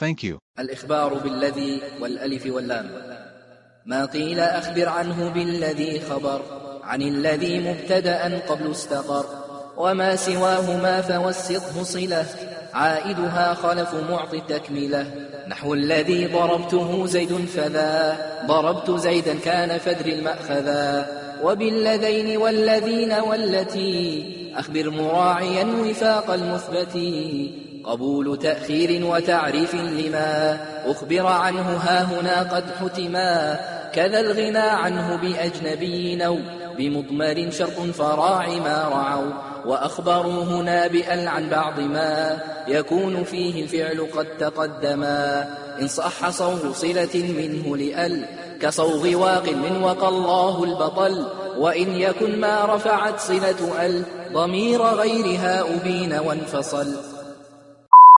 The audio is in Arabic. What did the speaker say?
Thank you. الإخبار بالذي والألف واللام. ما قيل أخبر عنه بالذي خبر عن الذي مبتدأ قبل استقر. وما سواهما فوسطه صلة. عائدها خلف معطي التكملة نحو الذي ضربته زيد فذا. ضربت زيدا كان فدر المأخذا. وبالذين والذين والتي. أخبر مراعيا وفاق المثبت. قبول تأخير وتعريف لما أخبر عنه ها هنا قد حتما كذا الغنى عنه بأجنبي أو بمضمر شرط فراع ما رعوا وأخبروا هنا بأل عن بعض ما يكون فيه الفعل قد تقدما إن صح صوغ صلة منه لأل كصوغ واق من وقى الله البطل وإن يكن ما رفعت صلة أل ضمير غيرها أبين وانفصل